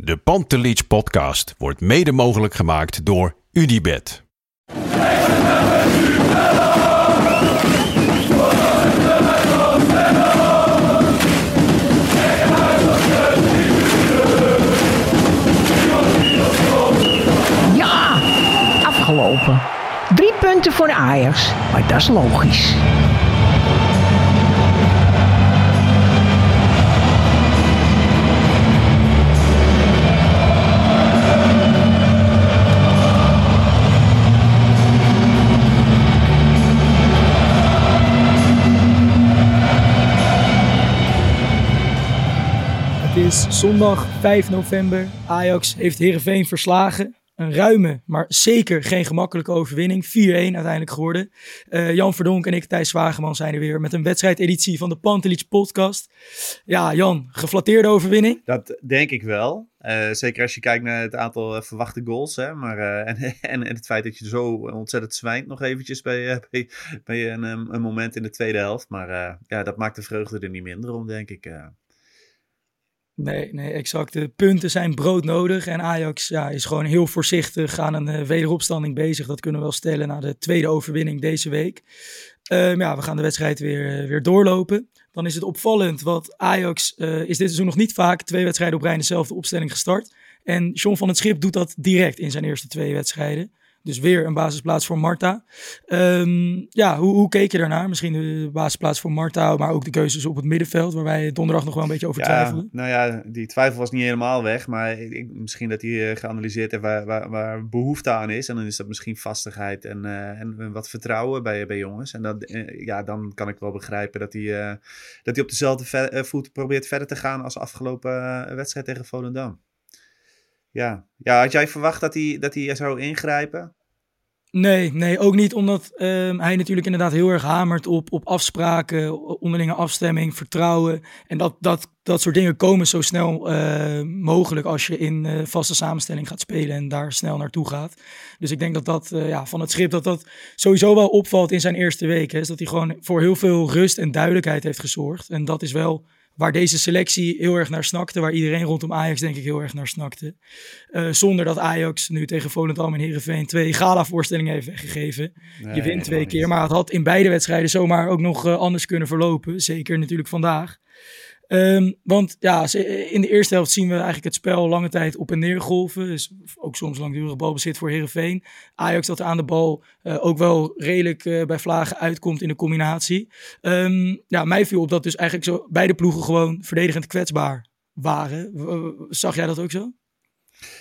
De Pantelich podcast wordt mede mogelijk gemaakt door UdiBet. Ja, afgelopen. Drie punten voor Ajax, maar dat is logisch. Is zondag 5 november. Ajax heeft Heerenveen verslagen. Een ruime, maar zeker geen gemakkelijke overwinning. 4-1 uiteindelijk geworden. Eh, Jan Verdonk en ik, Thijs Zwageman, zijn er weer met een wedstrijdeditie van de Pantelich podcast. Ja, Jan, geflatteerde overwinning? Dat denk ik wel. Uh, zeker als je kijkt naar het aantal uh, verwachte goals. Hè? Maar, en, en, het feit dat je zo ontzettend zwijnt nog eventjes bij, bij, bij een, een, moment in de tweede helft. Maar ja, dat maakt de vreugde er niet minder om, denk ik. Nee, nee, exact. De punten zijn broodnodig. En Ajax ja, is gewoon heel voorzichtig aan een wederopstanding bezig. Dat kunnen we wel stellen na de tweede overwinning deze week. Um, ja, we gaan de wedstrijd weer, weer doorlopen. Dan is het opvallend, want Ajax uh, is dit seizoen nog niet vaak twee wedstrijden op rij dezelfde opstelling gestart. En John van het Schip doet dat direct in zijn eerste twee wedstrijden. Dus weer een basisplaats voor Marta. Um, ja, hoe, hoe, keek je daarnaar? Misschien de basisplaats voor Marta, maar ook de keuzes op het middenveld, waar wij donderdag nog wel een beetje over ja, twijfelden. Nou ja, die twijfel was niet helemaal weg, maar ik, misschien dat hij geanalyseerd heeft waar, waar, waar, behoefte aan is. En dan is dat misschien vastigheid en, uh, en wat vertrouwen bij, bij jongens. En dat, uh, ja, dan kan ik wel begrijpen dat hij, uh, dat hij op dezelfde voet probeert verder te gaan als afgelopen wedstrijd tegen Volendam. Ja. ja, had jij verwacht dat hij, dat hij zou ingrijpen? Nee, nee, ook niet omdat um, hij natuurlijk inderdaad heel erg hamert op, op afspraken, onderlinge afstemming, vertrouwen. En dat, dat, dat soort dingen komen zo snel uh, mogelijk als je in uh, vaste samenstelling gaat spelen en daar snel naartoe gaat. Dus ik denk dat dat uh, ja, van het schip dat dat sowieso wel opvalt in zijn eerste weken. Is dat hij gewoon voor heel veel rust en duidelijkheid heeft gezorgd. En dat is wel waar deze selectie heel erg naar snakte, waar iedereen rondom Ajax denk ik heel erg naar snakte. Uh, zonder dat Ajax nu tegen Volendam en Heerenveen twee gala-voorstellingen heeft weggegeven. Nee, je wint twee keer, maar het had in beide wedstrijden zomaar ook nog uh, anders kunnen verlopen. Zeker natuurlijk vandaag. Um, want ja, in de eerste helft zien we eigenlijk het spel lange tijd op en neer golven. Dus ook soms langdurig balbezit voor Herenveen. Ajax dat aan de bal uh, ook wel redelijk uh, bij vlagen uitkomt in de combinatie. Um, ja, mij viel op dat dus eigenlijk zo beide ploegen gewoon verdedigend kwetsbaar waren. Zag jij dat ook zo?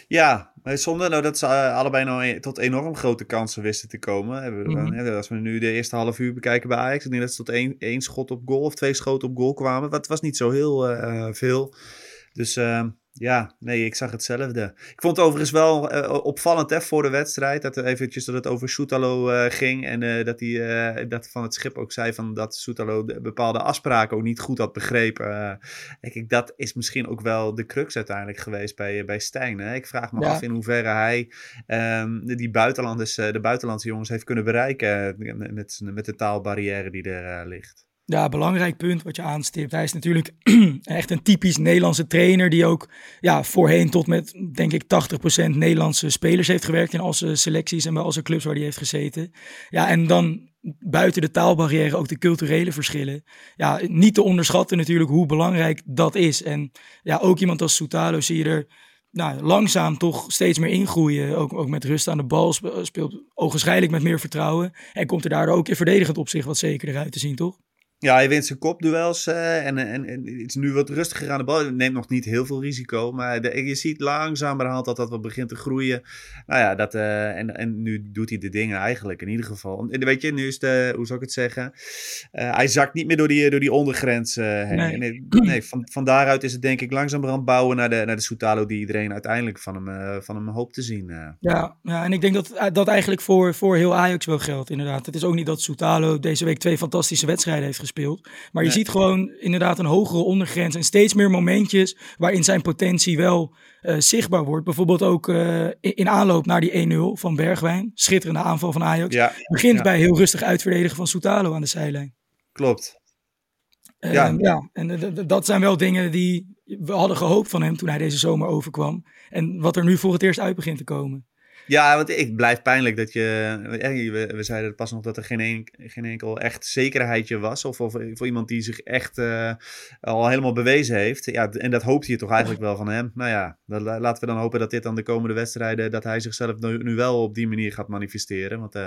Ja, zonder nou dat ze allebei nou tot enorm grote kansen wisten te komen. Mm -hmm. Als we nu de eerste half uur bekijken bij Ajax, ik denk dat ze tot één, één schot op goal of twee schoten op goal kwamen. Dat was niet zo heel uh, veel. Dus uh, ja, nee, ik zag hetzelfde. Ik vond het overigens wel uh, opvallend hè, voor de wedstrijd. Dat, er eventjes, dat het over Soetalo uh, ging. En uh, dat, hij, dat van het schip ook zei van dat Soetalo bepaalde afspraken ook niet goed had begrepen. denk ik, dat is misschien ook wel de crux uiteindelijk geweest bij, bij Stijn. Hè? Ik vraag me ja. af in hoeverre hij um, die buitenlanders, de buitenlandse jongens heeft kunnen bereiken. Met, met de taalbarrière die er ligt. Ja, belangrijk punt wat je aanstipt. Hij is natuurlijk echt een typisch Nederlandse trainer die ook ja, voorheen tot met, denk ik, 80% Nederlandse spelers heeft gewerkt in al zijn selecties en bij al zijn clubs waar hij heeft gezeten. Ja, en dan buiten de taalbarrière ook de culturele verschillen. Ja, niet te onderschatten natuurlijk hoe belangrijk dat is. En ja, ook iemand als Soutalo zie je er nou, langzaam toch steeds meer ingroeien. Ook, ook met rust aan de bal speelt ogenschijnlijk met meer vertrouwen. En komt er daardoor ook in verdedigend opzicht wat zekerder uit te zien, toch? Ja, hij wint zijn kopduels uh, en, en, en is nu wat rustiger aan de bal. Neemt nog niet heel veel risico, maar de, je ziet langzamerhand dat dat wat begint te groeien. Nou ja, dat, uh, en, en nu doet hij de dingen eigenlijk in ieder geval. En weet je, nu is de, hoe zou ik het zeggen, uh, hij zakt niet meer door die, door die ondergrens heen. Nee, nee van, van daaruit is het denk ik langzamerhand bouwen naar de, naar de Soutalo die iedereen uiteindelijk van hem, van hem hoopt te zien. Ja, ja, en ik denk dat dat eigenlijk voor, voor heel Ajax wel geldt inderdaad. Het is ook niet dat Soutalo deze week twee fantastische wedstrijden heeft gespeeld. Maar je ziet gewoon inderdaad een hogere ondergrens en steeds meer momentjes waarin zijn potentie wel uh, zichtbaar wordt. Bijvoorbeeld ook uh, in, aanloop naar die 1-0 van Bergwijn. Schitterende aanval van Ajax. Ja, Begint ja. bij heel rustig uitverdedigen van Soutalo aan de zijlijn. Klopt. Uh, ja. ja, en dat zijn wel dingen die we hadden gehoopt van hem toen hij deze zomer overkwam. En wat er nu voor het eerst uit begint te komen. Ja, want ik blijf pijnlijk dat je. We, we zeiden pas nog dat er geen, een, geen enkel echt zekerheidje was. Of, of voor iemand die zich echt uh, al helemaal bewezen heeft. Ja, en dat hoopt je toch eigenlijk wel van hem. Nou ja, dat, laten we dan hopen dat dit dan de komende wedstrijden. dat hij zichzelf nu, nu wel op die manier gaat manifesteren. Want uh,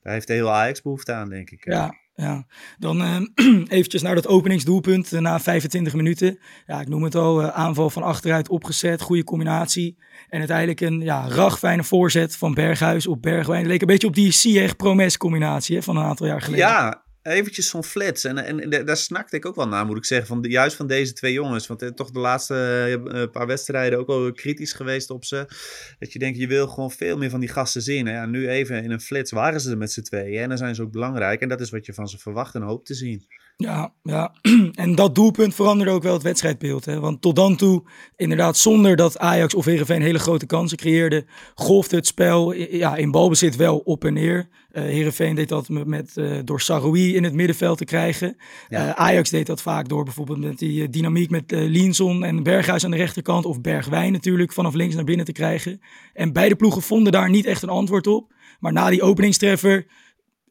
daar heeft de hele Ajax behoefte aan, denk ik. Ja, ja, dan uh, eventjes naar dat openingsdoelpunt uh, na 25 minuten. Ja, ik noem het al, uh, aanval van achteruit opgezet, goede combinatie. En uiteindelijk een ja, ragfijne voorzet van Berghuis op Bergwijn. Het leek een beetje op die Sieg-Promes combinatie hè, van een aantal jaar geleden. Ja, eventjes zo'n flits. En, en, daar snakte ik ook wel naar, moet ik zeggen. Van de, juist van deze twee jongens. Want uh, toch de laatste uh, paar wedstrijden ook wel kritisch geweest op ze. Dat je denkt, je wil gewoon veel meer van die gasten zien. Nu even in een flits waren ze er met z'n tweeën. En dan zijn ze ook belangrijk. En dat is wat je van ze verwacht en hoopt te zien. Ja, ja, en dat doelpunt veranderde ook wel het wedstrijdbeeld. Hè? Want tot dan toe, inderdaad, zonder dat Ajax of Heerenveen hele grote kansen creëerde, golfde het spel ja, in balbezit wel op en neer. Uh, Heerenveen deed dat met, met uh, door Saroui in het middenveld te krijgen. Ja. Uh, Ajax deed dat vaak door bijvoorbeeld met die dynamiek met uh, Linson en Berghuis aan de rechterkant. Of Bergwijn natuurlijk vanaf links naar binnen te krijgen. En beide ploegen vonden daar niet echt een antwoord op. Maar na die openingstreffer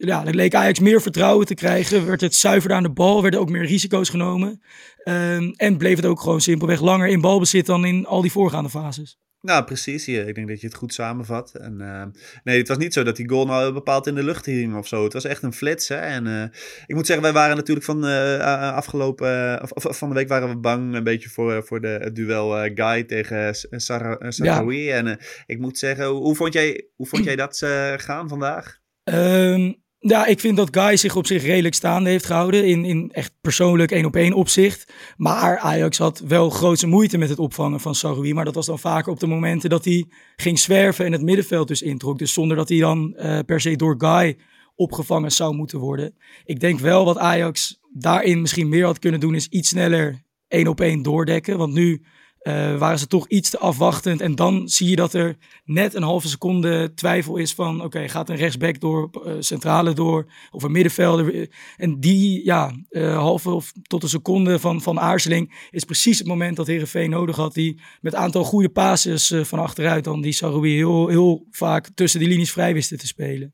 ja, er leek Ajax meer vertrouwen te krijgen. Werd het zuiverder aan de bal, werden ook meer risico's genomen. Um, en bleef het ook gewoon simpelweg langer in balbezit dan in al die voorgaande fases. Nou, precies. Ik denk dat je het goed samenvat. En, uh, nee, het was niet zo dat die goal nou bepaald in de lucht hing of zo. Het was echt een flits. Hè? En uh, ik moet zeggen, wij waren natuurlijk van uh, afgelopen... of, van de week waren we bang een beetje voor, voor de, het duel Guy tegen Sarawi. Ja. En ik moet zeggen, hoe vond jij, hoe vond jij dat gaan vandaag? Um, ja, ik vind dat Guy zich op zich redelijk staande heeft gehouden. In, in echt persoonlijk één op één opzicht. Maar Ajax had wel grootse moeite met het opvangen van Saroui. Maar dat was dan vaker op de momenten dat hij ging zwerven en het middenveld dus introk. Dus zonder dat hij dan uh, per se door Guy opgevangen zou moeten worden. Ik denk wel wat Ajax daarin misschien meer had kunnen doen, is iets sneller één op één doordekken. Want nu uh, waren ze toch iets te afwachtend. En dan zie je dat er net een halve seconde twijfel is van... oké, gaat een rechtsback door, uh, centrale door of een middenvelder? En die ja, uh, halve of tot een seconde van, van aarzeling... is precies het moment dat Herenveen nodig had. Die met een aantal goede passes van achteruit... dan die Saroui heel, heel vaak tussen die linies vrij wisten te spelen.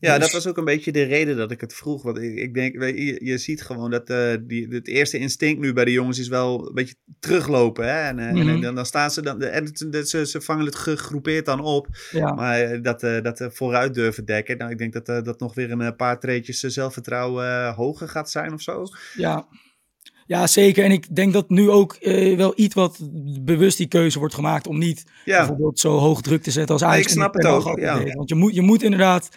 Ja, dus... dat was ook een beetje de reden dat ik het vroeg. Want ik, ik denk, je, je ziet gewoon dat uh, die, het eerste instinct nu bij de jongens is wel een beetje teruglopen. Hè? En, uh, mm-hmm. en, dan staan ze dan, en ze, ze vangen het gegroepeerd dan op. Ja. Maar eh, dat, uh, dat vooruit durven dekken. Nou, ik denk dat dat nog weer een paar treetjes zelfvertrouwen hoger gaat zijn of zo. Ja, ja, zeker. En ik denk dat nu ook uh, wel iets wat bewust die keuze wordt gemaakt om niet ja. bijvoorbeeld zo hoog druk te zetten als Ajax. ik snap het ook. Ja. Want je moet, je moet inderdaad,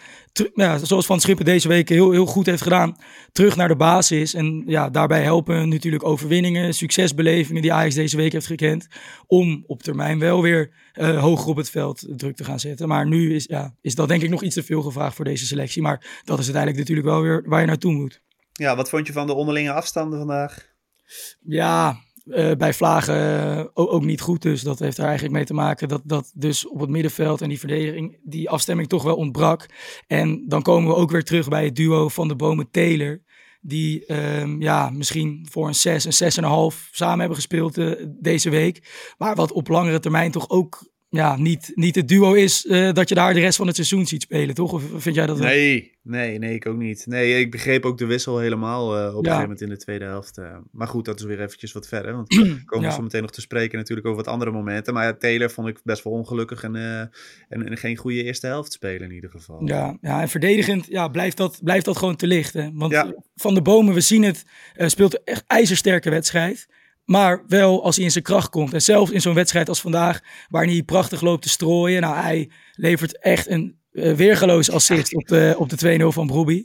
ja, zoals Van Schippen deze week heel, heel goed heeft gedaan, terug naar de basis. En ja, daarbij helpen natuurlijk overwinningen, succesbelevingen die Ajax deze week heeft gekend. Om op termijn wel weer uh, hoger op het veld druk te gaan zetten. Maar nu is, ja, is dat denk ik nog iets te veel gevraagd voor deze selectie. Maar dat is uiteindelijk natuurlijk wel weer waar je naartoe moet. Ja, wat vond je van de onderlinge afstanden vandaag? Ja, uh, bij Vlagen uh, ook, niet goed. Dus dat heeft er eigenlijk mee te maken dat, dat dus op het middenveld en die verdediging, die afstemming toch wel ontbrak. En dan komen we ook weer terug bij het duo van de bomen Taylor. Die um, ja, misschien voor een 6, een 6,5 samen hebben gespeeld uh, deze week. Maar wat op langere termijn toch ook ja, niet, niet het duo is uh, dat je daar de rest van het seizoen ziet spelen, toch? Of vind jij dat? Nee, nee, nee, ik ook niet. Nee, ik begreep ook de wissel helemaal uh, op een gegeven moment in de tweede helft. Uh, maar goed, dat is weer eventjes wat verder. Want we komen ja. zo meteen nog te spreken natuurlijk over wat andere momenten. Maar ja, Taylor vond ik best wel ongelukkig en, en, en, geen goede eerste helft spelen in ieder geval. Ja, ja en verdedigend ja, blijft, dat, blijft dat gewoon te licht. Hè? Want Van de Bomen, we zien het, speelt echt ijzersterke wedstrijd. Maar wel als hij in zijn kracht komt. En zelfs in zo'n wedstrijd als vandaag, waar hij prachtig loopt te strooien. Nou, hij levert echt een uh, weergeloos assist op de, op de 2-0 van Broby.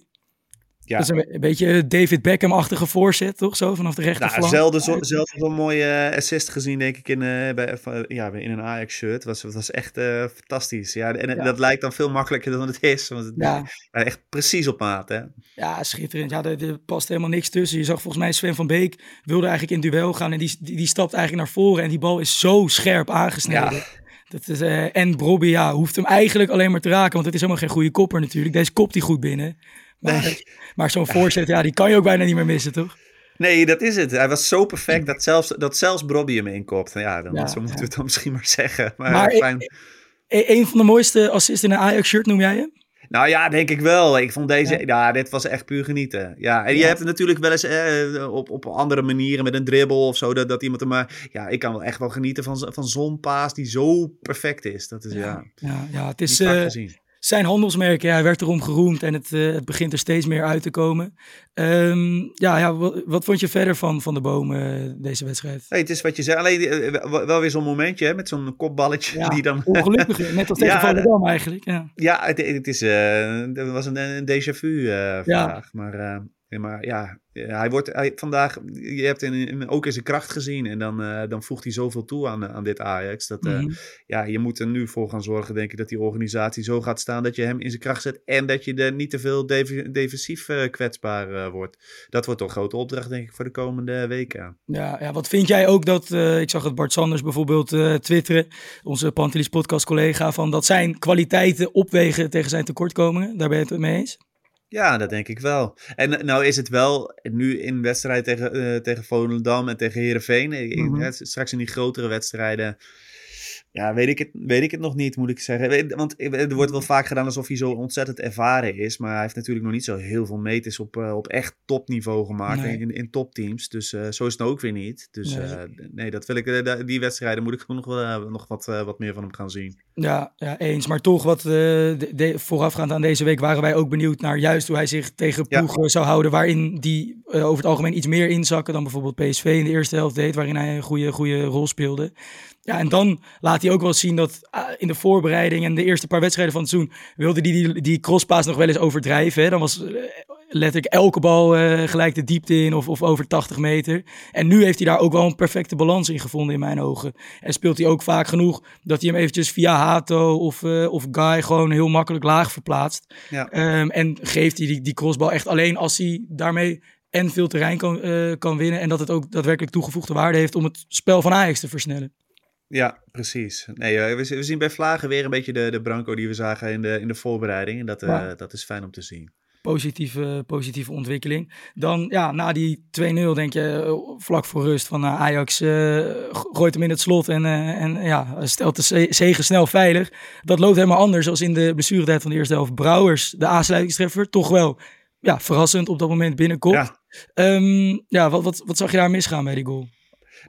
Ja. Dat is een, beetje David Beckham-achtige voorzet, toch? Zo vanaf de rechterflank. Nou, zelden zo, zelden zo'n mooie eh, assist gezien, denk ik, in, uh, bij, ja, in een Ajax-shirt. Het was, was echt fantastisch. Ja, en ja. dat lijkt dan veel makkelijker dan het is. Want het ja. echt precies op maat, hè? Ja, schitterend. Ja, er, er, past helemaal niks tussen. Je zag volgens mij Sven van Beek wilde eigenlijk in duel gaan. En die, die, die stapt eigenlijk naar voren. En die bal is zo scherp aangesneden. Dat is, en Brobby ja, hoeft hem eigenlijk alleen maar te raken. Want het is helemaal geen goede kopper natuurlijk. Deze kopt hij goed binnen. Maar, nee. maar zo'n voorzet, ja, die kan je ook bijna niet meer missen, toch? Nee, dat is het. Hij was zo perfect dat zelfs, dat zelfs Brobby hem inkopt. Ja, dan, ja, zo moeten we het dan misschien maar zeggen. Maar, maar fijn. E een van de mooiste assists in een Ajax-shirt noem jij hem? Nou ja, denk ik wel. Ik vond deze, ja, ja dit was echt puur genieten. Ja, en je hebt het natuurlijk wel eens eh, op, op andere manieren met een dribbel of zo, dat, dat iemand er maar, ja, ik kan wel echt wel genieten van, van zo'n paas die zo perfect is. Dat is ja, ja, ja, het is, uh, zijn handelsmerk, ja, hij werd erom geroemd en het, uh, het begint er steeds meer uit te komen. Um, ja, ja wat, wat, vond je verder van, van de bomen uh, deze wedstrijd? Hey, het is wat je zei, alleen uh, wel weer zo'n momentje hè, met zo'n kopballetje ja, die dan... ongelukkig, net als tegen ja, Volendam eigenlijk. Ja, ja het, het is, het was een, een déjà vu vraag, ja. maar... ja, hij wordt hij, vandaag, je hebt in, ook in zijn kracht gezien en dan, uh, dan voegt hij zoveel toe aan, aan dit Ajax. Dat, uh, mm -hmm. ja, je moet er nu voor gaan zorgen, denk ik, dat die organisatie zo gaat staan dat je hem in zijn kracht zet en dat je er niet te veel defensief uh, kwetsbaar wordt. Dat wordt toch een grote opdracht, denk ik, voor de komende weken. Ja, ja wat vind jij ook dat, ik zag het Bart Sanders bijvoorbeeld twitteren, onze Pantelis podcast collega, van dat zijn kwaliteiten opwegen tegen zijn tekortkomingen. Daar ben je het mee eens? Ja, dat denk ik wel. En nou is het wel nu in wedstrijd tegen, uh, tegen Volendam en tegen Herenveen. Mm -hmm. Straks in die grotere wedstrijden ja, weet ik, het, weet ik het nog niet, moet ik zeggen. Want er wordt wel vaak gedaan alsof hij zo ontzettend ervaren is. Maar hij heeft natuurlijk nog niet zo heel veel meters op, uh, op echt topniveau gemaakt nee. in, in topteams. Dus uh, zo is het ook weer niet. Dus nee, uh, nee dat wil ik, die wedstrijden moet ik nog, wel, nog wat, wat meer van hem gaan zien. Ja, ja eens. Maar toch, wat de, de, voorafgaand aan deze week waren wij ook benieuwd naar juist hoe hij zich tegen ploegen ja. zou houden. Waarin die over het algemeen iets meer inzakken dan bijvoorbeeld PSV in de eerste helft deed. Waarin hij een goede, goede rol speelde. Ja, en dan laat hij ook wel zien dat uh, in de voorbereiding en de eerste paar wedstrijden van het seizoen wilde hij die, die, die crosspaas nog wel eens overdrijven. Hè? Dan was uh, letterlijk elke bal uh, gelijk de diepte in of, of over 80 meter. En nu heeft hij daar ook wel een perfecte balans in gevonden in mijn ogen. En speelt hij ook vaak genoeg dat hij hem eventjes via Hato of, of Guy gewoon heel makkelijk laag verplaatst. Ja. Um, en geeft hij die, die crossbal echt alleen als hij daarmee en veel terrein kan, kan winnen. En dat het ook daadwerkelijk toegevoegde waarde heeft om het spel van Ajax te versnellen. Ja, precies. Nee, we, we, zien bij Vlagen weer een beetje de, de branco die we zagen in de, in de voorbereiding. En dat, ja. uh, dat is fijn om te zien. Positieve, positieve ontwikkeling. Dan, ja, na die 2-0 denk je uh, vlak voor rust van uh, Ajax gooit hem in het slot en, en ja, stelt de zegen snel veilig. Dat loopt helemaal anders als in de blessuretijd van de eerste helft. Brouwers, de aansluitingstreffer, toch wel ja, verrassend op dat moment binnenkomt. Ja, um, ja wat, wat, wat zag je daar misgaan bij die goal?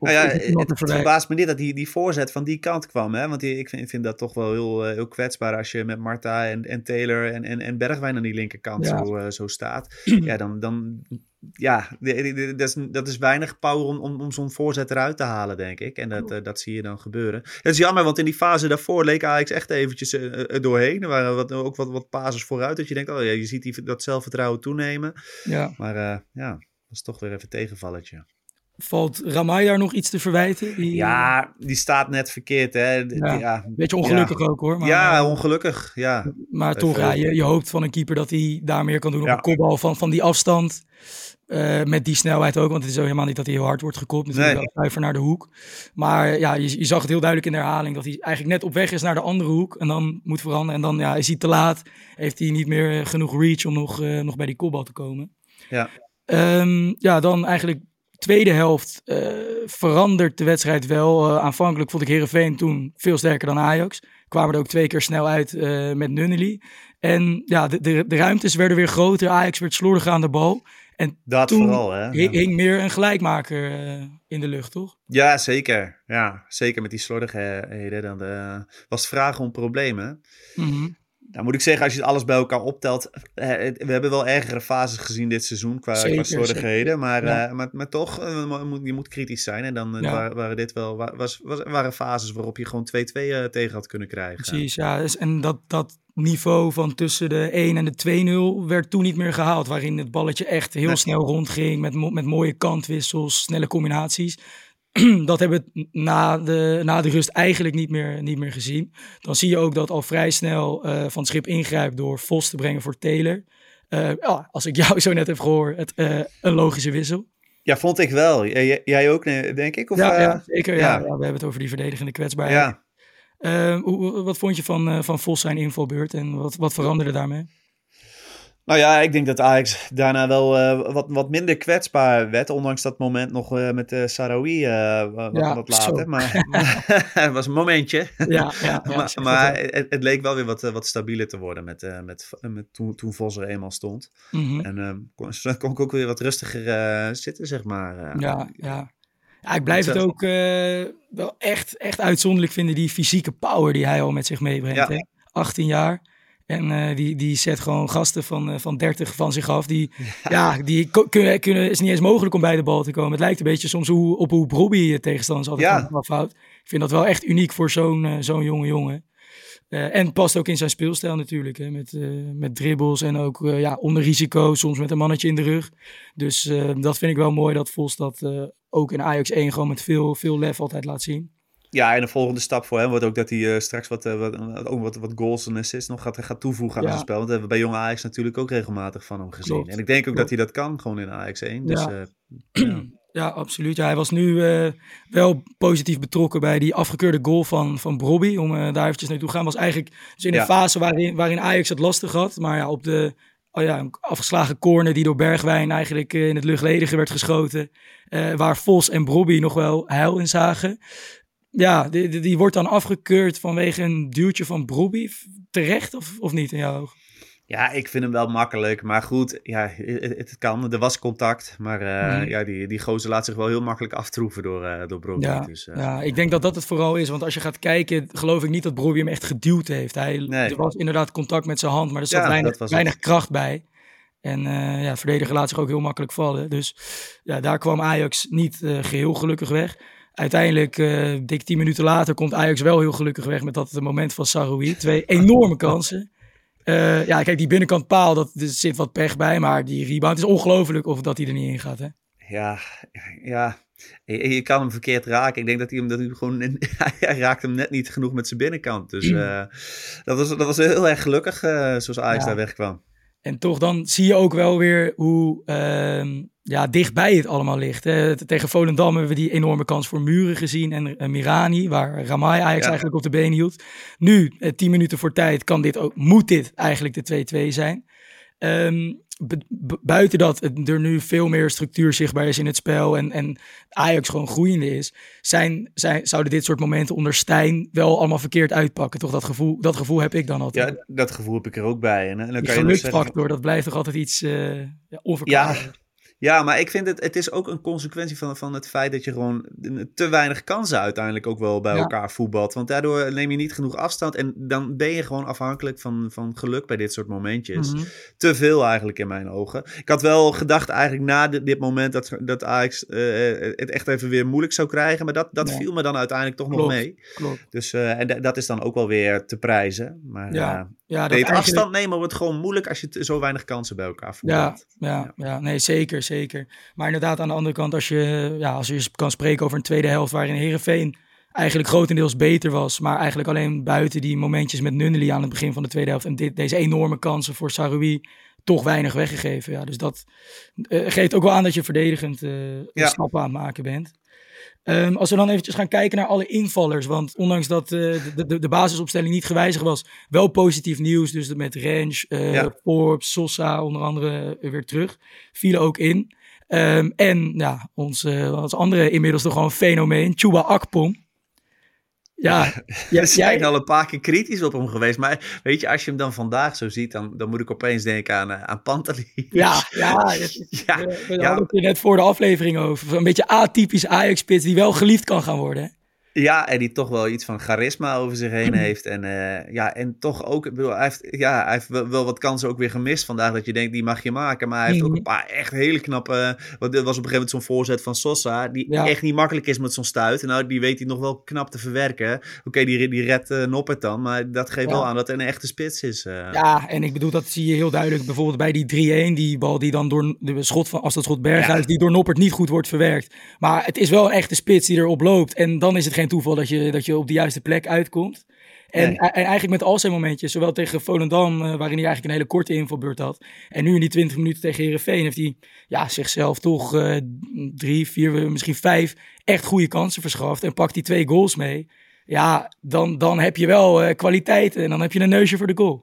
Nou ja, het, het verbaast me niet dat die, die voorzet van die kant kwam. Hè? Want die, ik, vind, dat toch wel heel, heel kwetsbaar als je met Marta en, en Taylor en, en, en Bergwijn aan die linkerkant ja. zo, uh, zo staat. ja, dan, dan ja, dat is, dat is weinig power om, om, om zo'n voorzet eruit te halen, denk ik. En dat, uh, dat zie je dan gebeuren. Dat is jammer, want in die fase daarvoor leek Ajax echt eventjes uh, er doorheen. Er waren wat, ook wat, wat pases vooruit. Dat je denkt, oh ja, je ziet die, dat zelfvertrouwen toenemen. Ja. Maar ja, dat is toch weer even tegenvalletje. Valt Ramai daar nog iets te verwijten? Die, ja, die staat net verkeerd. Hè? Ja, ja. Beetje ongelukkig ja. ook hoor. Maar, ja, ongelukkig. Ja. Maar toch, ja, je, je, hoopt van een keeper dat hij daar meer kan doen op een kopbal van, van die afstand. Uh, met die snelheid ook, want het is ook helemaal niet dat hij heel hard wordt gekopt. Natuurlijk nee. wel naar de hoek. Maar ja, je, je, zag het heel duidelijk in de herhaling dat hij eigenlijk net op weg is naar de andere hoek. En dan moet veranderen. En dan ja, is hij te laat. Heeft hij niet meer genoeg reach om nog, uh, nog bij die kopbal te komen. Ja. Um, ja, dan eigenlijk tweede helft uh, verandert de wedstrijd wel. Uh, aanvankelijk vond ik Herenveen toen veel sterker dan Ajax. Kwamen er ook twee keer snel uit uh, met Nunnely. En ja, de, de, de, ruimtes werden weer groter. Ajax werd slordiger aan de bal. En dat toen vooral, hè? hing meer een gelijkmaker in de lucht, toch? Ja, zeker. Ja, zeker met die slordigheden. Dan was het vragen om problemen. Mm -hmm. Nou moet ik zeggen, als je alles bij elkaar optelt, we hebben wel ergere fases gezien dit seizoen qua, zeker, qua slordigheden, maar, ja. uh, maar, maar toch, uh, je moet kritisch zijn. En dan uh, Ja. waren, waren dit wel, was, was, waren fases waarop je gewoon 2-2 tegen had kunnen krijgen. Precies, ja. Dus, en dat, dat niveau van tussen de 1 en de 2-0 werd toen niet meer gehaald. Waarin het balletje echt heel Nee. snel rondging met, met mooie kantwissels, snelle combinaties. dat hebben we na de, na de rust eigenlijk niet meer, niet meer gezien. Dan zie je ook dat al vrij snel eh, Van het Schip ingrijpt door Vos te brengen voor Taylor. Eh, ja, als ik jou zo net heb gehoord, het, eh, een logische wissel. Ja, vond ik wel. Jij, jij ook, denk ik? Of, ja, ja, zeker. Ja. we hebben het over die verdedigende kwetsbaarheid. ja. Eh, hoe- wat vond je van, van Vos zijn invalbeurt en wat, wat veranderde daarmee? Nou ja, ik denk dat Ajax daarna wel eh, wat, wat minder kwetsbaar werd. Ondanks dat moment nog eh, met de Sarawi wat, Ja, wat later. Maar het was een momentje. Ja, ja, maar het, het leek wel weer wat, wat stabieler te worden met, met, met, toen, toen Vos er eenmaal stond. Mhm. En kon, kon ik ook weer wat rustiger zitten, zeg maar. Ja, ja. ja, ik blijf Het, ook wel echt, echt uitzonderlijk vinden, die fysieke power die hij al met zich meebrengt. Ja. Hè? 18 jaar. En eh, die, die zet gewoon gasten van, eh, van 30 van zich af. Die, ja. die kunnen, kunnen, is niet eens mogelijk om bij de bal te komen. Het lijkt een beetje soms hoe, op hoe Brobby het tegenstanders altijd Ja. afhoudt. Ik vind dat wel echt uniek voor zo'n eh, zo'n jonge jongen. En past ook in zijn speelstijl natuurlijk. Hè, met, met dribbles en ook ja, onder risico. Soms met een mannetje in de rug. Dus dat vind ik wel mooi dat Vos dat ook in Ajax 1 gewoon met veel, veel lef altijd laat zien. Ja, en de volgende stap voor hem wordt ook dat hij eh, straks wat, eh, wat, ook wat, wat goals en assists nog gaat, gaat toevoegen aan Ja. zijn spel. Want dat hebben we bij jonge Ajax natuurlijk ook regelmatig van hem gezien. Klopt, En ik denk ook klopt. dat hij dat kan, gewoon in Ajax 1. Dus, Ja. eh, ja. Ja, absoluut. Ja, hij was nu wel positief betrokken bij die afgekeurde goal van, van Brobby. Om daar eventjes naartoe te gaan. Was eigenlijk dus in een fase waarin, waarin Ajax het lastig had. Maar ja, op de oh ja, een afgeslagen corner die door Bergwijn eigenlijk in het luchtledige werd geschoten. waar Vos en Brobby nog wel heil in zagen. Ja, die, die, die wordt dan afgekeurd vanwege een duwtje van Brobby. Terecht of, of niet in jouw ogen? ja, ik vind hem wel makkelijk. Maar goed, ja, het, het kan. Er was contact. Maar eh, Mhm. ja, die, die gozer laat zich wel heel makkelijk aftroeven door, eh door Brobbey. Ja, dus, eh, ja, ik denk dat dat het vooral is. Want als je gaat kijken, geloof ik niet dat Brobbey hem echt geduwd heeft. Hij, Nee. Er was inderdaad contact met zijn hand, maar er zat Ja, weinig, kracht bij. En eh ja, verdediger laat zich ook heel makkelijk vallen. Dus ja, daar kwam Ajax niet eh, geheel gelukkig weg. Uiteindelijk, eh, dik tien minuten later, komt Ajax wel heel gelukkig weg met dat moment van Saroui. Twee enorme kansen. Eh, ja, kijk, die binnenkant paal, dat, er zit wat pech bij. Maar die rebound is ongelooflijk of dat hij er niet in gaat. Hè? Ja, ja. Je, je kan hem verkeerd raken. Ik denk dat hij hem, dat hij gewoon. hij raakt hem net niet genoeg met zijn binnenkant. Dus eh, dat, was, dat was heel erg gelukkig, zoals Ajax Ja. daar wegkwam. En toch dan zie je ook wel weer hoe ehm, ja, dichtbij het allemaal ligt. Hè. Tegen Volendam hebben we die enorme kans voor Muren gezien en eh, Mirani, waar Ramai Ajax Ja. eigenlijk op de been hield. Nu, eh, tien minuten voor tijd, kan dit ook, moet dit eigenlijk de 2-2 zijn. Bu- buiten dat er nu veel meer structuur zichtbaar is in het spel en, en Ajax gewoon groeiende is, zijn, zijn, zouden dit soort momenten onder Stijn wel allemaal verkeerd uitpakken. Toch dat gevoel, dat gevoel heb ik dan altijd. Ja, dat gevoel heb ik er ook bij. En, en dan Die kan je nog zeggen, gelukfactor, dat blijft toch altijd iets eh ja, onverklaarbaar. Ja, maar ik vind het, het is ook een consequentie van, van het feit dat je gewoon te weinig kansen uiteindelijk ook wel bij Ja. elkaar voetbalt. Want daardoor neem je niet genoeg afstand en dan ben je gewoon afhankelijk van, van geluk bij dit soort momentjes. Mhm. Te veel eigenlijk in mijn ogen. Ik had wel gedacht eigenlijk na dit, dit moment dat, dat Ajax eh, het echt even weer moeilijk zou krijgen. Maar dat, dat Ja. viel me dan uiteindelijk toch nog mee. Klopt. Dus eh, en da- dat is dan ook wel weer te prijzen. Maar Ja, ja. Ja, dat het eigenlijk- afstand nemen wordt gewoon moeilijk als je zo weinig kansen bij elkaar Ja, voetbalt. ja, ja, nee, zeker, zeker. Maar inderdaad, aan de andere kant, als je, ja, als je kan spreken over een tweede helft waarin Herenveen eigenlijk grotendeels beter was, maar eigenlijk alleen buiten die momentjes met Nunnely aan het begin van de tweede helft en dit, deze enorme kansen voor Saroui toch weinig weggegeven. Ja, dus dat eh, geeft ook wel aan dat je verdedigend eh Ja. stappen aan het maken bent. Ehm, als we dan eventjes gaan kijken naar alle invallers, want ondanks dat eh, de, de, de basisopstelling niet gewijzigd was, wel positief nieuws. Dus met Range, eh Ja. Forbes, Sosa onder andere eh, weer terug, vielen ook in. Ehm, en ja, ons, ons andere inmiddels toch gewoon fenomeen, Chuba Akpom. Ja, we zijn al een paar keer kritisch op hem geweest. Maar weet je, als je hem dan vandaag zo ziet, dan, dan moet ik opeens denken aan, uh, aan Pantali. Ja, ja, ja, we, we hadden het net voor de aflevering over. Een beetje atypisch Ajax-spits die wel geliefd kan gaan worden. Ja, en die toch wel iets van charisma over zich heen heeft. En, uh, ja, en toch ook, ik bedoel, hij heeft, ja, hij heeft wel, wat kansen ook weer gemist vandaag. Dat je denkt, die mag je maken. Maar hij heeft ook een paar echt hele knappe. Wat was op een gegeven moment zo'n voorzet van Sosa. Die echt niet makkelijk is met zo'n stuit. En nou, die weet hij nog wel knap te verwerken. Oké, die, die redt uh, Noppert dan. Maar dat geeft wel aan dat hij een echte spits is. Uh. Ja, en ik bedoel, dat zie je heel duidelijk. Bijvoorbeeld bij die 3-1, die bal die dan door de schot van, als dat schot Berghuis, die door Noppert niet goed wordt verwerkt. Maar het is wel een echte spits die erop loopt. En dan is het geen toeval dat je, dat je op de juiste plek uitkomt. En, en eigenlijk met al zijn momentjes, zowel tegen Volendam, uh, waarin hij eigenlijk een hele korte invalbeurt had. En nu in die 20 minuten tegen Herenveen heeft hij ja, zichzelf toch uh, drie, vier, misschien vijf echt goede kansen verschaft. En pakt die twee goals mee. Ja, dan, dan heb je wel uh, kwaliteiten en dan heb je een neusje voor de goal.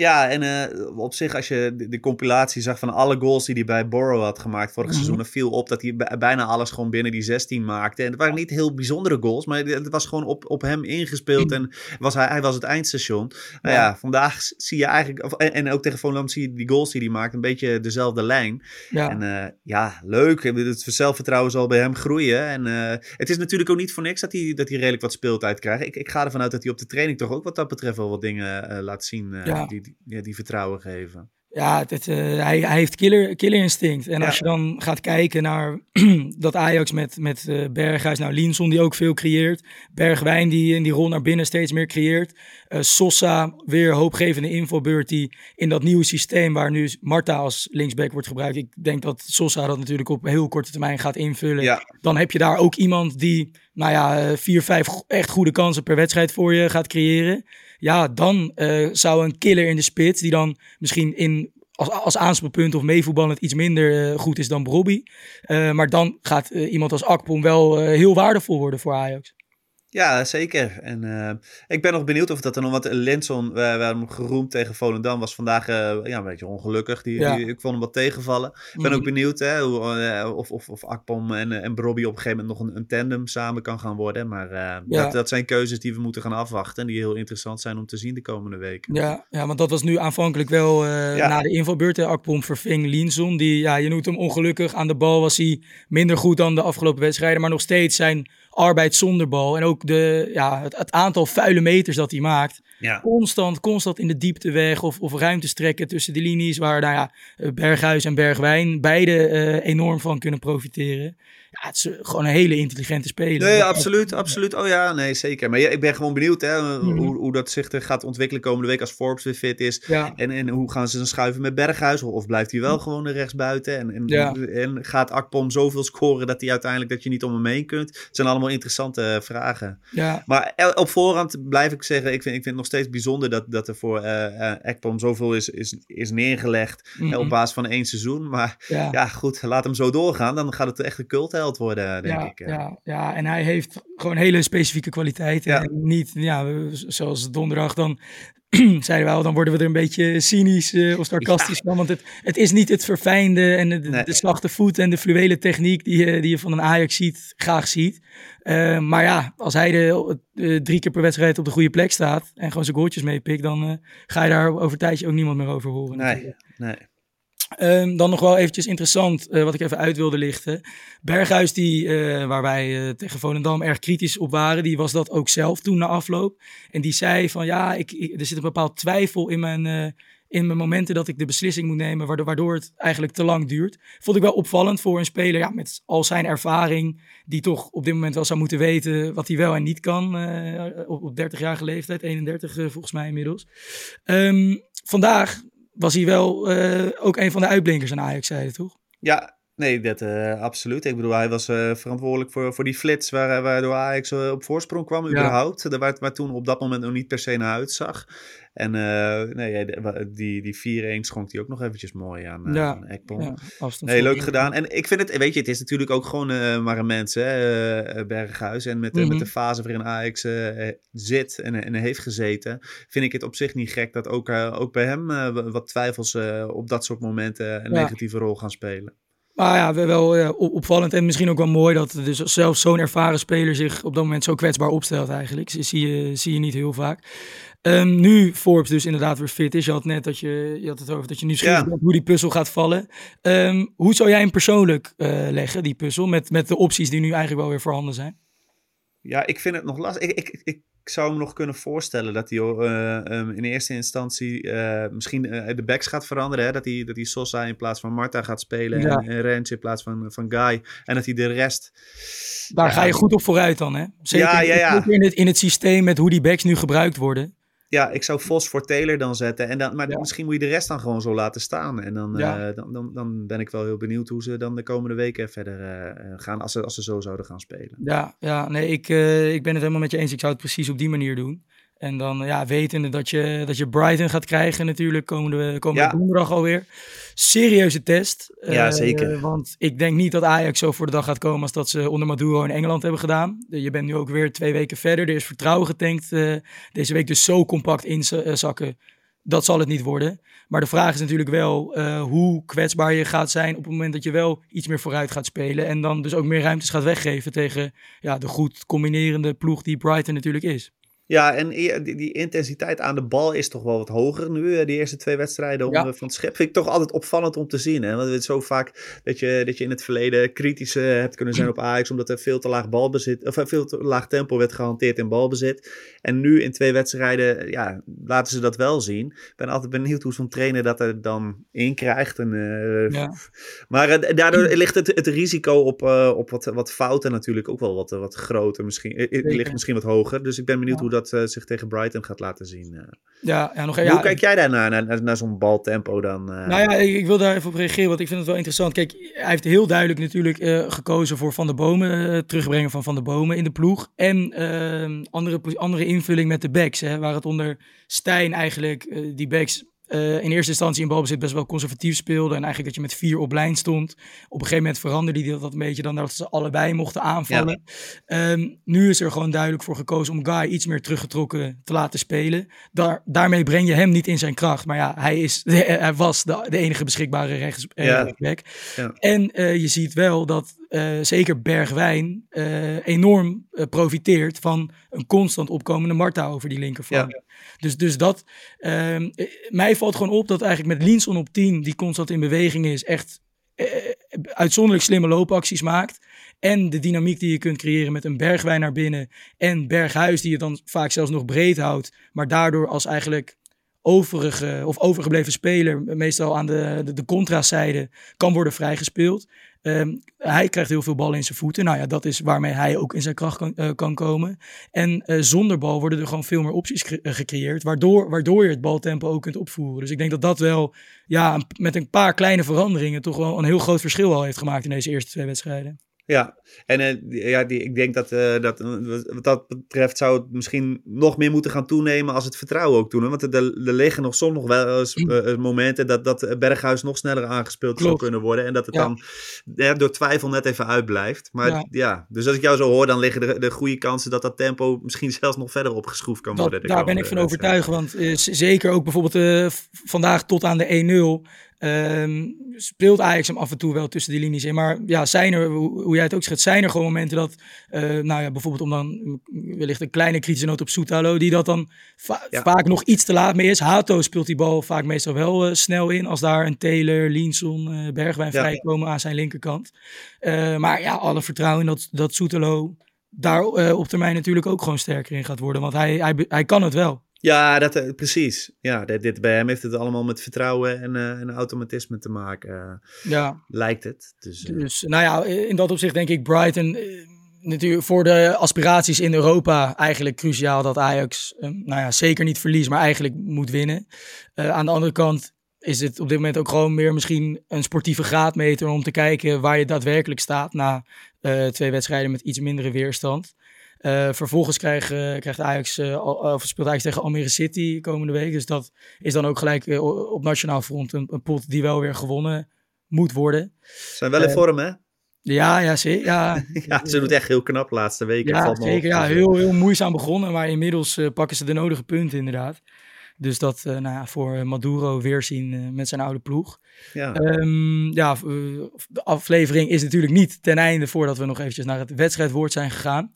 Ja, en uh, op zich, als je de, de, compilatie zag van alle goals die hij bij Borough had gemaakt vorig mm -hmm. seizoen, viel op dat hij bijna alles gewoon binnen die 16 maakte. En het waren niet heel bijzondere goals, maar het was gewoon op, op hem ingespeeld en was hij, hij was het eindstation. Nou ja, vandaag zie je eigenlijk, of, en, en, ook tegen Volendam zie je die goals die hij maakt, een beetje dezelfde lijn. Ja. En uh, ja, leuk. Het zelfvertrouwen zal bij hem groeien. En uh, het is natuurlijk ook niet voor niks dat hij, dat hij redelijk wat speeltijd krijgt. Ik, ik ga ervan uit dat hij op de training toch ook wat dat betreft wel wat dingen laat zien ja. die, die, die vertrouwen geven. Ja, het, uh, hij, hij heeft killer, killer instinct. En ja. als je dan gaat kijken naar dat Ajax met, met uh, Berghuis, nou Linson die ook veel creëert. Bergwijn die in die rol naar binnen steeds meer creëert. Uh, Sosa, weer hoopgevende infobeurt die in dat nieuwe systeem waar nu Marta als linksback wordt gebruikt. Ik denk dat Sosa dat natuurlijk op heel korte termijn gaat invullen. Ja. Dan heb je daar ook iemand die, nou ja, vier, vijf echt goede kansen per wedstrijd voor je gaat creëren ja, dan uh, zou een killer in de spits, die dan misschien in, als, als aanspeelpunt of meevoetballend iets minder uh, goed is dan Brobby. Uh, maar dan gaat iemand als Akpom wel heel waardevol worden voor Ajax. Ja, zeker. En uh, ik ben nog benieuwd of dat er nog wat. Lenson, we, we hebben hem geroemd tegen Volendam, was vandaag uh, ja, een beetje ongelukkig. Die, ja. die, ik vond hem wat tegenvallen. Ik ben mm. ook benieuwd hè, hoe, uh, of, of, of Akpom en, en Brobby op een gegeven moment nog een, een tandem samen kan gaan worden. Maar ja. dat, dat zijn keuzes die we moeten gaan afwachten. En die heel interessant zijn om te zien de komende weken. Ja, ja want dat was nu aanvankelijk wel ja. na de invalbeurt. Akpom verving Linson. Die, ja, je noemt hem ongelukkig. Aan de bal was hij minder goed dan de afgelopen wedstrijden. Maar nog steeds zijn arbeid zonder bal. En ook de, ja, het, het aantal vuile meters dat hij maakt. Ja. Constant, constant in de diepte weg of, of ruimtes trekken tussen de linies. Waar nou ja, Berghuis en Bergwijn beide uh, enorm van kunnen profiteren. Ja, het is gewoon een hele intelligente speler. Nee, absoluut, absoluut. Oh ja, nee, zeker. Maar ja, ik ben gewoon benieuwd hè, mm-hmm. hoe, hoe dat zich er gaat ontwikkelen komende week als Forbes weer fit is. Ja. En, en hoe gaan ze dan schuiven met Berghuis? Of blijft hij wel gewoon er rechtsbuiten? En, en, ja. en gaat Akpom zoveel scoren dat hij uiteindelijk dat je niet om hem heen kunt? Het zijn allemaal interessante vragen. Ja. Maar op voorhand blijf ik zeggen, ik vind, ik vind nog steeds bijzonder dat, dat er voor uh, uh, Akpom zoveel is, is, is neergelegd mm-hmm. op basis van één seizoen. Maar ja. ja. goed, laat hem zo doorgaan. Dan gaat het echt een cult worden, denk ja, ik. Ja, ja, en hij heeft gewoon hele specifieke kwaliteiten. En niet, ja, zoals donderdag dan zeiden we wel, dan worden we er een beetje cynisch uh, of sarcastisch ja. van. Want het, het is niet het verfijnde en de, nee. de zachte voet en de fluwele techniek die je, die je van een Ajax ziet, graag ziet. Uh, maar ja, als hij de, de, drie keer per wedstrijd op de goede plek staat en gewoon zijn goaltjes meepikt, dan ga je daar over een tijdje ook niemand meer over horen. Nee, natuurlijk. nee. Um, dan nog wel eventjes interessant, uh, wat ik even uit wilde lichten. Berghuis, die, uh, waar wij uh, tegen Volendam erg kritisch op waren, die was dat ook zelf toen na afloop. En die zei van ja, ik, er zit een bepaald twijfel in mijn, in mijn momenten dat ik de beslissing moet nemen, waardoor, waardoor het eigenlijk te lang duurt. Vond ik wel opvallend voor een speler ja, met al zijn ervaring, die toch op dit moment wel zou moeten weten wat hij wel en niet kan. op, op 30-jarige leeftijd, 31 volgens mij inmiddels. Um, vandaag was hij wel uh, ook een van de uitblinkers aan Ajax, zei toch? Ja, nee, dat uh, absoluut. Ik bedoel, hij was uh, verantwoordelijk voor, voor die flits waar, waardoor Ajax op voorsprong kwam überhaupt. Ja. Waar, waar toen op dat moment nog niet per se naar uitzag. En nee, die, die 4-1 schonk hij ook nog eventjes mooi aan, ja. aan Ekpom. Ja, nee, leuk gedaan. En ik vind het, weet je, het is natuurlijk ook gewoon maar een mens, hè, Berghuis. En met, mm -hmm. met de fase waarin Ajax zit en, en heeft gezeten, vind ik het op zich niet gek dat ook, ook bij hem wat twijfels op dat soort momenten een negatieve rol gaan spelen. Maar ja, wel opvallend en misschien ook wel mooi dat dus zelfs zo'n ervaren speler zich op dat moment zo kwetsbaar opstelt eigenlijk. Zie je, zie je niet heel vaak. Um, nu Forbes dus inderdaad weer fit is. Je had net dat je, je had het over dat je nieuwsgierig ja. bent hoe die puzzel gaat vallen. Um, hoe zou jij hem persoonlijk uh, leggen, die puzzel, met, met de opties die nu eigenlijk wel weer voorhanden zijn? Ja, ik vind het nog lastig. Ik, ik, ik zou me nog kunnen voorstellen dat hij uh, um, in eerste instantie uh, misschien uh, de backs gaat veranderen. Hè? Dat hij, dat hij Sosa in plaats van Marta gaat spelen ja. en, en Rens in plaats van, van Guy. En dat hij de rest... Daar ja, ga je goed op vooruit dan, hè? Zeker ja, ja, ja. In, het, in het systeem met hoe die backs nu gebruikt worden. Ja, ik zou Vos voor Taylor dan zetten. En dan, maar ja. misschien moet je de rest dan gewoon zo laten staan. En dan, ja. uh, dan, dan, dan ben ik wel heel benieuwd hoe ze dan de komende weken verder uh, gaan. Als ze, als ze zo zouden gaan spelen. Ja, ja nee, ik, uh, ik ben het helemaal met je eens. Ik zou het precies op die manier doen. En dan ja, wetende dat je, dat je Brighton gaat krijgen natuurlijk komende, komende ja. donderdag alweer. Serieuze test. Ja, uh, zeker. Want ik denk niet dat Ajax zo voor de dag gaat komen als dat ze onder Maduro in Engeland hebben gedaan. Je bent nu ook weer twee weken verder. Er is vertrouwen getankt uh, deze week. Dus zo compact inzakken, dat zal het niet worden. Maar de vraag is natuurlijk wel uh, hoe kwetsbaar je gaat zijn op het moment dat je wel iets meer vooruit gaat spelen. En dan dus ook meer ruimtes gaat weggeven tegen ja, de goed combinerende ploeg die Brighton natuurlijk is. Ja, en die, die, intensiteit aan de bal is toch wel wat hoger nu. Die eerste twee wedstrijden om, ja. van het schip. Vind ik toch altijd opvallend om te zien. Hè? Want het is zo vaak dat je, dat je in het verleden kritisch uh, hebt kunnen zijn op Ajax. Omdat er veel te laag balbezit. Of veel te laag tempo werd gehanteerd in balbezit. En nu in twee wedstrijden, ja, laten ze dat wel zien. Ik ben altijd benieuwd hoe zo'n trainer dat er dan in krijgt. En, uh, ja. Maar uh, daardoor ligt het, het risico op, op wat, wat fouten natuurlijk ook wel wat, wat groter. Misschien, het ligt misschien wat hoger. Dus ik ben benieuwd ja. hoe dat dat uh, zich tegen Brighton gaat laten zien. Uh. Ja, ja, nog, Hoe ja, kijk jij daarnaar, naar, naar, naar zo'n baltempo dan? Uh... Nou ja, ik, ik, wil daar even op reageren, want ik vind het wel interessant. Kijk, hij heeft heel duidelijk natuurlijk gekozen voor Van de Bomen, terugbrengen van Van de Bomen in de ploeg. En andere, andere invulling met de backs, hè, waar het onder Stijn eigenlijk die backs uh, in eerste instantie in balbezit best wel conservatief speelde. En eigenlijk dat je met vier op lijn stond. Op een gegeven moment veranderde hij dat een beetje dan dat ze allebei mochten aanvallen. Ja. Um, nu is er gewoon duidelijk voor gekozen om Guy iets meer teruggetrokken te laten spelen. Daar, daarmee breng je hem niet in zijn kracht. Maar ja, hij, is, hij was de, de enige beschikbare rechtsback. Ja. Ja. En uh, je ziet wel dat uh, zeker Bergwijn enorm profiteert van een constant opkomende Marta over die linkerflank. Dus, dus dat, ehm, mij valt gewoon op dat eigenlijk met Linson op 10, die constant in beweging is, echt uitzonderlijk slimme loopacties maakt. En de dynamiek die je kunt creëren met een Bergwijn naar binnen en Berghuis die je dan vaak zelfs nog breed houdt, maar daardoor als eigenlijk overige of overgebleven speler, meestal aan de, de, de kan worden vrijgespeeld. Um, hij krijgt heel veel ballen in zijn voeten. Nou ja, dat is waarmee hij ook in zijn kracht kan, uh, kan komen. En uh, zonder bal worden er gewoon veel meer opties gecre gecreëerd, waardoor, waardoor je het baltempo ook kunt opvoeren. Dus ik denk dat dat wel, ja, met een paar kleine veranderingen toch wel een heel groot verschil al heeft gemaakt in deze eerste twee wedstrijden. Ja, en uh, ja, die, ik denk dat, uh, dat wat dat betreft zou het misschien nog meer moeten gaan toenemen als het vertrouwen ook toeneemt. Want er, er liggen nog soms nog wel eens uh, momenten dat, dat Berghuis nog sneller aangespeeld Klopt. zou kunnen worden. En dat het ja. dan ja, door twijfel net even uitblijft. Maar ja. ja. dus als ik jou zo hoor, dan liggen de, de goede kansen dat dat tempo misschien zelfs nog verder opgeschroefd kan worden. Daar ben ik van overtuigd, want zeker ook bijvoorbeeld vandaag tot aan de 1-0 Um, speelt Ajax hem af en toe wel tussen die linies in. Maar ja, zijn er, hoe jij het ook schetst, zijn er gewoon momenten dat, uh, nou ja, bijvoorbeeld om dan wellicht een kleine kritische noot op Soetalo, die dat dan va ja. vaak nog iets te laat mee is. Hato speelt die bal vaak meestal wel uh, snel in, als daar een Taylor, Linson, uh, Bergwijn ja. vrijkomen aan zijn linkerkant. maar ja, alle vertrouwen dat, dat Soetalo daar op termijn natuurlijk ook gewoon sterker in gaat worden. Want hij, hij, hij kan het wel. Ja, dat, uh, precies. Ja, dit, dit, bij hem heeft het allemaal met vertrouwen en, uh, en automatisme te maken. Uh, ja. Lijkt het. Dus, dus, nou ja, in dat opzicht denk ik Brighton natuurlijk voor de aspiraties in Europa eigenlijk cruciaal dat Ajax, nou ja, zeker niet verliest, maar eigenlijk moet winnen. aan de andere kant is het op dit moment ook gewoon meer misschien een sportieve graadmeter om te kijken waar je daadwerkelijk staat na twee wedstrijden met iets mindere weerstand. Uh, vervolgens krijg, uh, krijgt Ajax, uh, of speelt Ajax tegen Almere City komende week. Dus dat is dan ook gelijk op nationaal front een, een, pot die wel weer gewonnen moet worden. Zijn wel in vorm, hè? Ja, ja, zeker. Ja, ja, ze doet echt heel knap de laatste weken. Ja, zeker. Ja, heel, heel moeizaam begonnen, maar inmiddels pakken ze de nodige punten inderdaad. Dus dat nou ja, voor Maduro weerzien met zijn oude ploeg. Ja. Ehm, ja, de aflevering is natuurlijk niet ten einde voordat we nog eventjes naar het wedstrijdwoord zijn gegaan.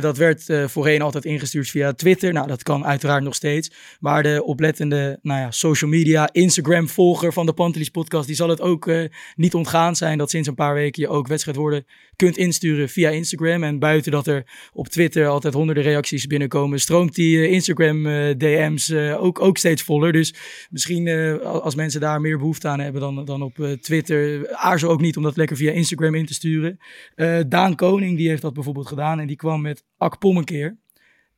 dat werd voorheen altijd ingestuurd via Twitter. Nou, dat kan uiteraard nog steeds. Maar de oplettende nou ja, social media, Instagram-volger van de Pantelis podcast, die zal het ook niet ontgaan zijn dat sinds een paar weken je ook wedstrijdwoorden kunt insturen via Instagram. En buiten dat er op Twitter altijd honderden reacties binnenkomen, stroomt die eh, Instagram DM's uh, ook, ook steeds voller. Dus misschien als mensen daar meer behoefte aan hebben dan, dan op Twitter, aarzel ook niet om dat lekker via Instagram in te sturen. Daan Koning die heeft dat bijvoorbeeld gedaan en die kwam met Akpom een keer.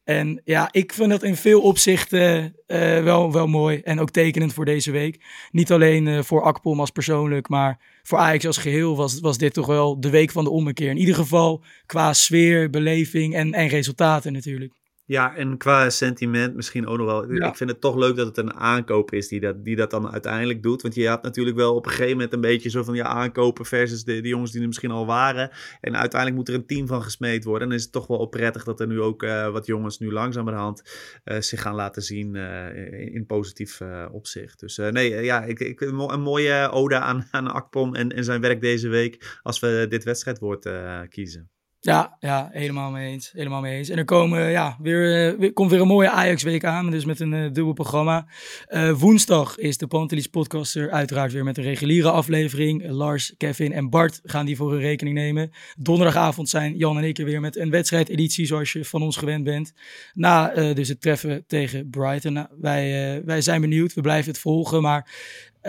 En ja, ik vind dat in veel opzichten wel, wel mooi en ook tekenend voor deze week. Niet alleen voor Akpom als persoonlijk, maar voor Ajax als geheel was, was dit toch wel de week van de ommekeer. In ieder geval qua sfeer, beleving en, en resultaten natuurlijk. Ja, en qua sentiment misschien ook nog wel. Ik vind het toch leuk dat het een aankoop is die dat, die dat dan uiteindelijk doet. Want je hebt natuurlijk wel op een gegeven moment een beetje zo van ja, aankopen versus de, de jongens die er misschien al waren. En uiteindelijk moet er een team van gesmeed worden. En dan is het toch wel prettig dat er nu ook uh, wat jongens nu langzamerhand uh, zich gaan laten zien uh, in, in, positief opzicht. Dus nee, ja, ik, ik, een mooie ode aan, aan Akpom en, en zijn werk deze week als we dit wedstrijdwoord kiezen. Ja, ja, helemaal mee eens. Helemaal mee eens. En er komen, ja, weer, weer komt weer een mooie Ajax-week aan, dus met een uh, dubbel programma. Uh, woensdag is de Pantelis podcaster uiteraard weer met een reguliere aflevering. Lars, Kevin en Bart gaan die voor hun rekening nemen. Donderdagavond zijn Jan en ik er weer met een wedstrijdeditie, zoals je van ons gewend bent. Na dus het treffen tegen Brighton. Nou, wij, wij zijn benieuwd, we blijven het volgen, maar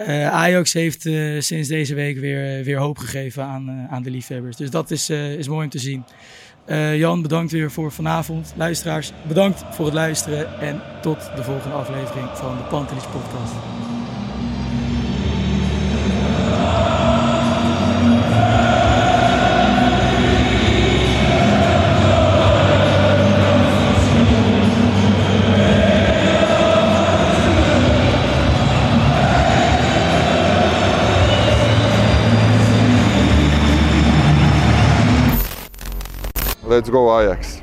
uh, Ajax heeft uh, sinds deze week weer, weer hoop gegeven aan, aan de liefhebbers. Dus dat is, is mooi om te zien. Jan, bedankt weer voor vanavond. Luisteraars, bedankt voor het luisteren. En tot de volgende aflevering van de Pantelis Podcast. Let's go Ajax.